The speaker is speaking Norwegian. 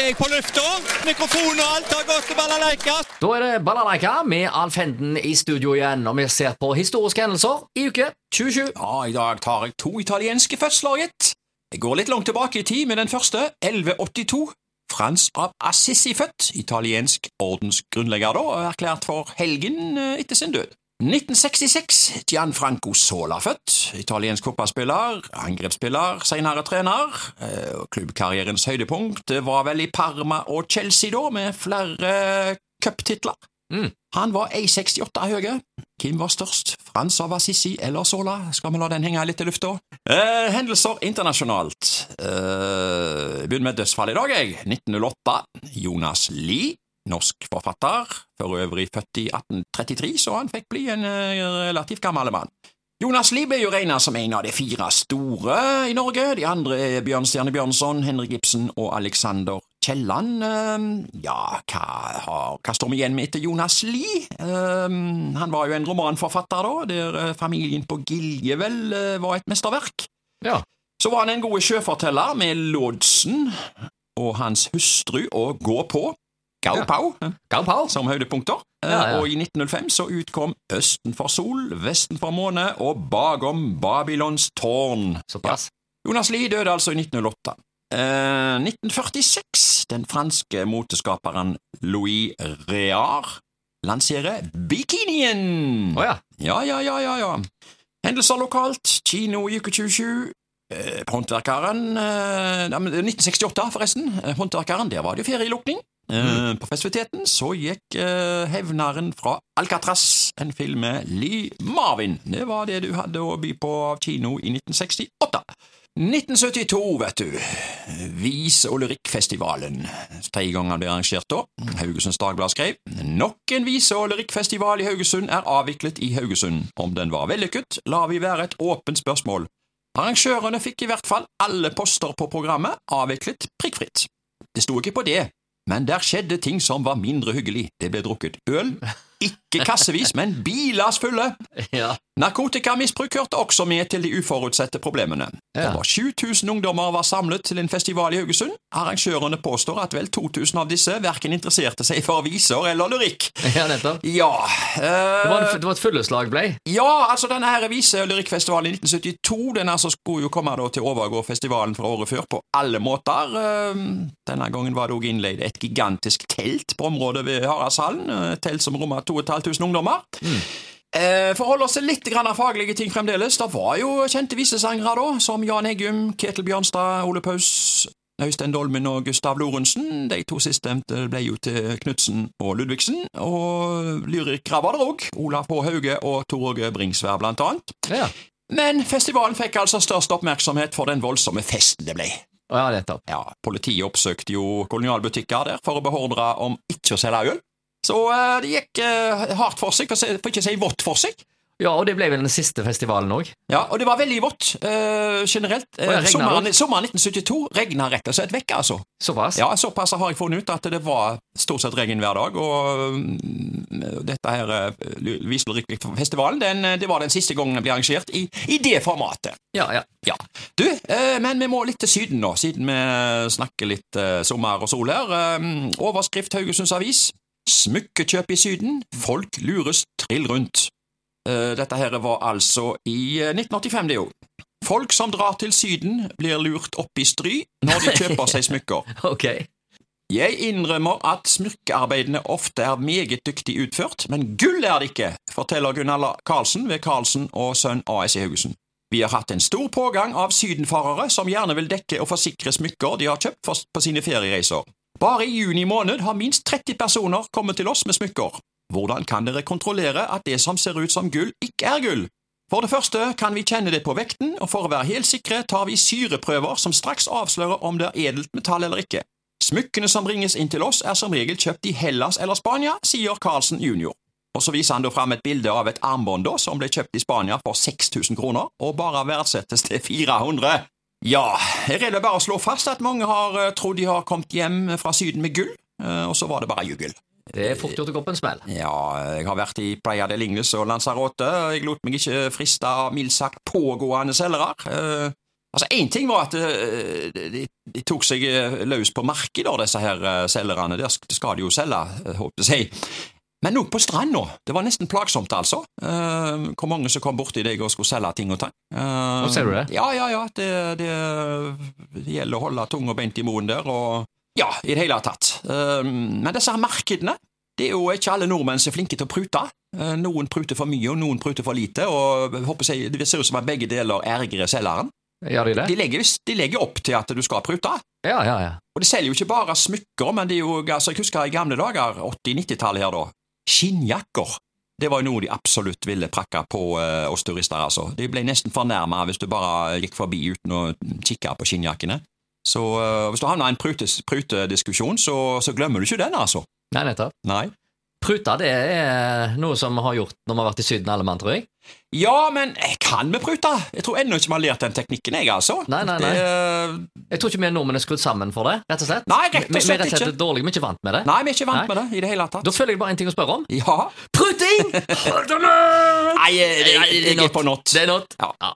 er jeg på lufta. Mikrofon og alt har gått til balalaika. Da er det Balalaika med Alf Henden i studio igjen, og vi ser på historiske hendelser i uke 27. Ja, i dag tar jeg to italienske fødsler, gitt. Jeg går litt langt tilbake i tid med den første, 1182. Frans av Assisi født, italiensk ordensgrunnlegger da, og erklært for helgen eh, etter sin død. 1966, Gianfranco Sola født, italiensk fotballspiller, angrepsspiller, senere trener. Eh, Klubbkarrierens høydepunkt var vel i Parma og Chelsea da, med flere cuptitler. Mm. Han var 1,68 høye. Hvem var størst, Frans av Assisi eller Sola? Skal vi la den henge litt i lufta? Eh, hendelser internasjonalt. Eh, jeg begynner med dødsfall i dag, jeg. 1908. Jonas Lie, norsk forfatter, for øvrig født i 1833, så han fikk bli en eh, relativt gammel mann. Jonas Lie ble jo regnet som en av de fire store i Norge. De andre er Bjørnstjerne Bjørnson, Henrik Ibsen og Alexander Kielland. Eh, Ja, hva, har, hva står vi igjen med etter Jonas Lie? Eh, Han var jo en romanforfatter, da, der eh, familien på Gilje vel eh, var et mesterverk. Ja. Så var han en god sjøforteller med lodsen og hans hustru å gå på. Gau. Pau Garpau. som høydepunkter. Eh. Og i 1905 så utkom Østen for sol, Vesten for måne og Bagom Babylons tårn. Såpass. Jonas Lie døde altså i 1908. Eh, 1946. Den franske moteskaperen Louis Reard lanserer bikinien. Å ja. Ja, ja, ja, ja, ja. Hendelser lokalt, kino i uke 27. Eh, Håndverkeren eh, 1968, forresten. Eh, Håndverkeren, der var det jo ferielukning. Eh, På festiviteten så gikk uh, Hevneren fra Alcatraz, en film med Lee Marvin. Det var det du hadde å by på av kino i 1968. 1972, vet du. Vise- og lyrikkfestivalen. Tredje gang han ble arrangert da. Haugesunds Dagblad skrev Nok en vise- og lyrikkfestival i Haugesund er avviklet i Haugesund. Om den var vellykket, lar vi være et åpent spørsmål. Arrangørene fikk i hvert fall alle poster på programmet avviklet prikkfritt. Det sto ikke på det, men der skjedde ting som var mindre hyggelig. Det ble drukket øl, ikke kassevis, men bilas fulle. ja. Narkotikamisbruk hørte også med til de uforutsette problemene. Ja. Over 7000 ungdommer var samlet til en festival i Haugesund. Arrangørene påstår at vel 2000 av disse verken interesserte seg for viser eller lyrikk. ja, nettopp. Ja, Det var, eh, en- det var et fulleslag, blei? ja, altså denne her vise- og lyrikkfestivalen i 1972 den altså skulle jo komme da til å overgå festivalen fra året før på alle måter. Uh, Denne gangen var det òg innleid et gigantisk telt på området ved Haraldshallen. Uh, telt som rommet 2500 ungdommer. Eh, For å holde oss til litt grann av faglige ting fremdeles, det var jo kjente visesangere da, som Jan Eggum, Ketil Bjørnstad, Ole Paus, Øystein Dolmen og Gustav Lorentzen. De to sistnevnte ble jo til Knutsen og Ludvigsen, og lyrikere var det òg. Olav H. Hauge og Tor Åge Bringsvær, blant annet. Ja. Men festivalen fikk altså størst oppmerksomhet for den voldsomme festen det ble. Ja, nettopp. Ja, Politiet oppsøkte jo kolonialbutikker der for å beordre om ikke å selge øl. Så eh, det gikk eh, hardt for seg, for, ikke å si vått for seg. Ja, og det ble vel den siste festivalen òg. Ja, Og det var veldig vått uh, generelt. Regnet sommeren, sommeren 1972 regna rett og slett vekk, altså. Såpass. Ja, Såpass har jeg funnet ut at det var stort sett regn hver dag. Og mm, dette her eh, Viselrikkfestivalen, den, eh, det var den siste gangen den ble arrangert i, i det formatet. Ja, ja. Ja. Du, men vi må litt til Syden nå, siden vi snakker litt sommer og sol her. Eh, overskrift Haugesunds Avis. Smykkekjøp i Syden. Folk lures trill rundt. Eh, dette her var altså i eh, 1985, det jo. Folk som drar til Syden, blir lurt opp i stry når de kjøper seg smykker. Ok. Jeg innrømmer at smykkearbeidene ofte er meget dyktig utført, men gull er det ikke, forteller Gunnar Karlsen ved Karlsen og Sønn AS i Haugesund. Vi har hatt en stor pågang av sydenfarere som gjerne vil dekke og forsikre smykker de har kjøpt på sine feriereiser. Bare i juni måned har minst 30 personer kommet til oss med smykker. Hvordan kan dere kontrollere at det som ser ut som gull, ikke er gull? For det første kan vi kjenne det på vekten, og for å være helt sikre tar vi syreprøver som straks avslører om det er edelt metall eller ikke. Smykkene som bringes inn til oss er som regel kjøpt i Hellas eller Spania, sier Carlsen jr. Og så viser han da fram et bilde av et armbånd som ble kjøpt i Spania for 6000 kroner, og bare verdsettes til 400. Ja, her er det bare å slå fast at mange har eh, trodd de har kommet hjem fra Syden med gull, eh, og så var det bare juggel. Det er fort gjort å gå på en smell. Ja, jeg har vært i Playa de Lignes og Lanzarote, jeg lot meg ikke friste av mildt sagt pågående selgere. Eh, Altså, Én ting var at eh, de, de tok seg eh, løs på markedet, disse her eh, selgerne. Der skal de jo selge, eh, håper jeg. Men òg på stranda. Det var nesten plagsomt, altså. Uh, hvor mange som kom borti deg og skulle selge ting og tang. Uh, ser du det? Ja, ja, ja. Det, det, det gjelder å holde tung og beint i munnen der, og ja, i det hele tatt. Uh, men disse her markedene det er jo ikke alle nordmenn som er flinke til å prute. Noen pruter for mye, og noen pruter for lite. og jeg Det ser ut som at begge deler ergrer selgeren. Gjør de det? De legger, de legger opp til at du skal prute. Ja, ja, ja. Og de selger jo ikke bare smykker, men det er jo, altså, jeg husker i gamle dager, 80-90-tallet her da, skinnjakker. Det var jo noe de absolutt ville prakke på eh, oss turister, altså. De ble nesten fornærma hvis du bare gikk forbi uten å kikke på skinnjakkene. Så eh, hvis du havner i en prutediskusjon, prute så, så glemmer du ikke den, altså. Nei, nettopp. Nei. Pruta det er noe som vi har gjort når vi har vært i Syden alle mann, tror jeg. Ja, men jeg kan vi prute? Jeg tror ennå ikke vi har lært den teknikken, jeg, altså. Nei, nei, nei. Det, Jeg tror ikke vi nordmenn er skrudd sammen for det, rett og slett. Nei, rett og slett, vi, vi er rett og slett ikke. dårlige, vi er ikke vant med det. nei, vi er ikke vant Nei. med det i det hele tatt. Da føler jeg bare en ting å spørre om. Ja. Pruting! Nei, on! Nei, det er not. Det er not. Ja. Ja.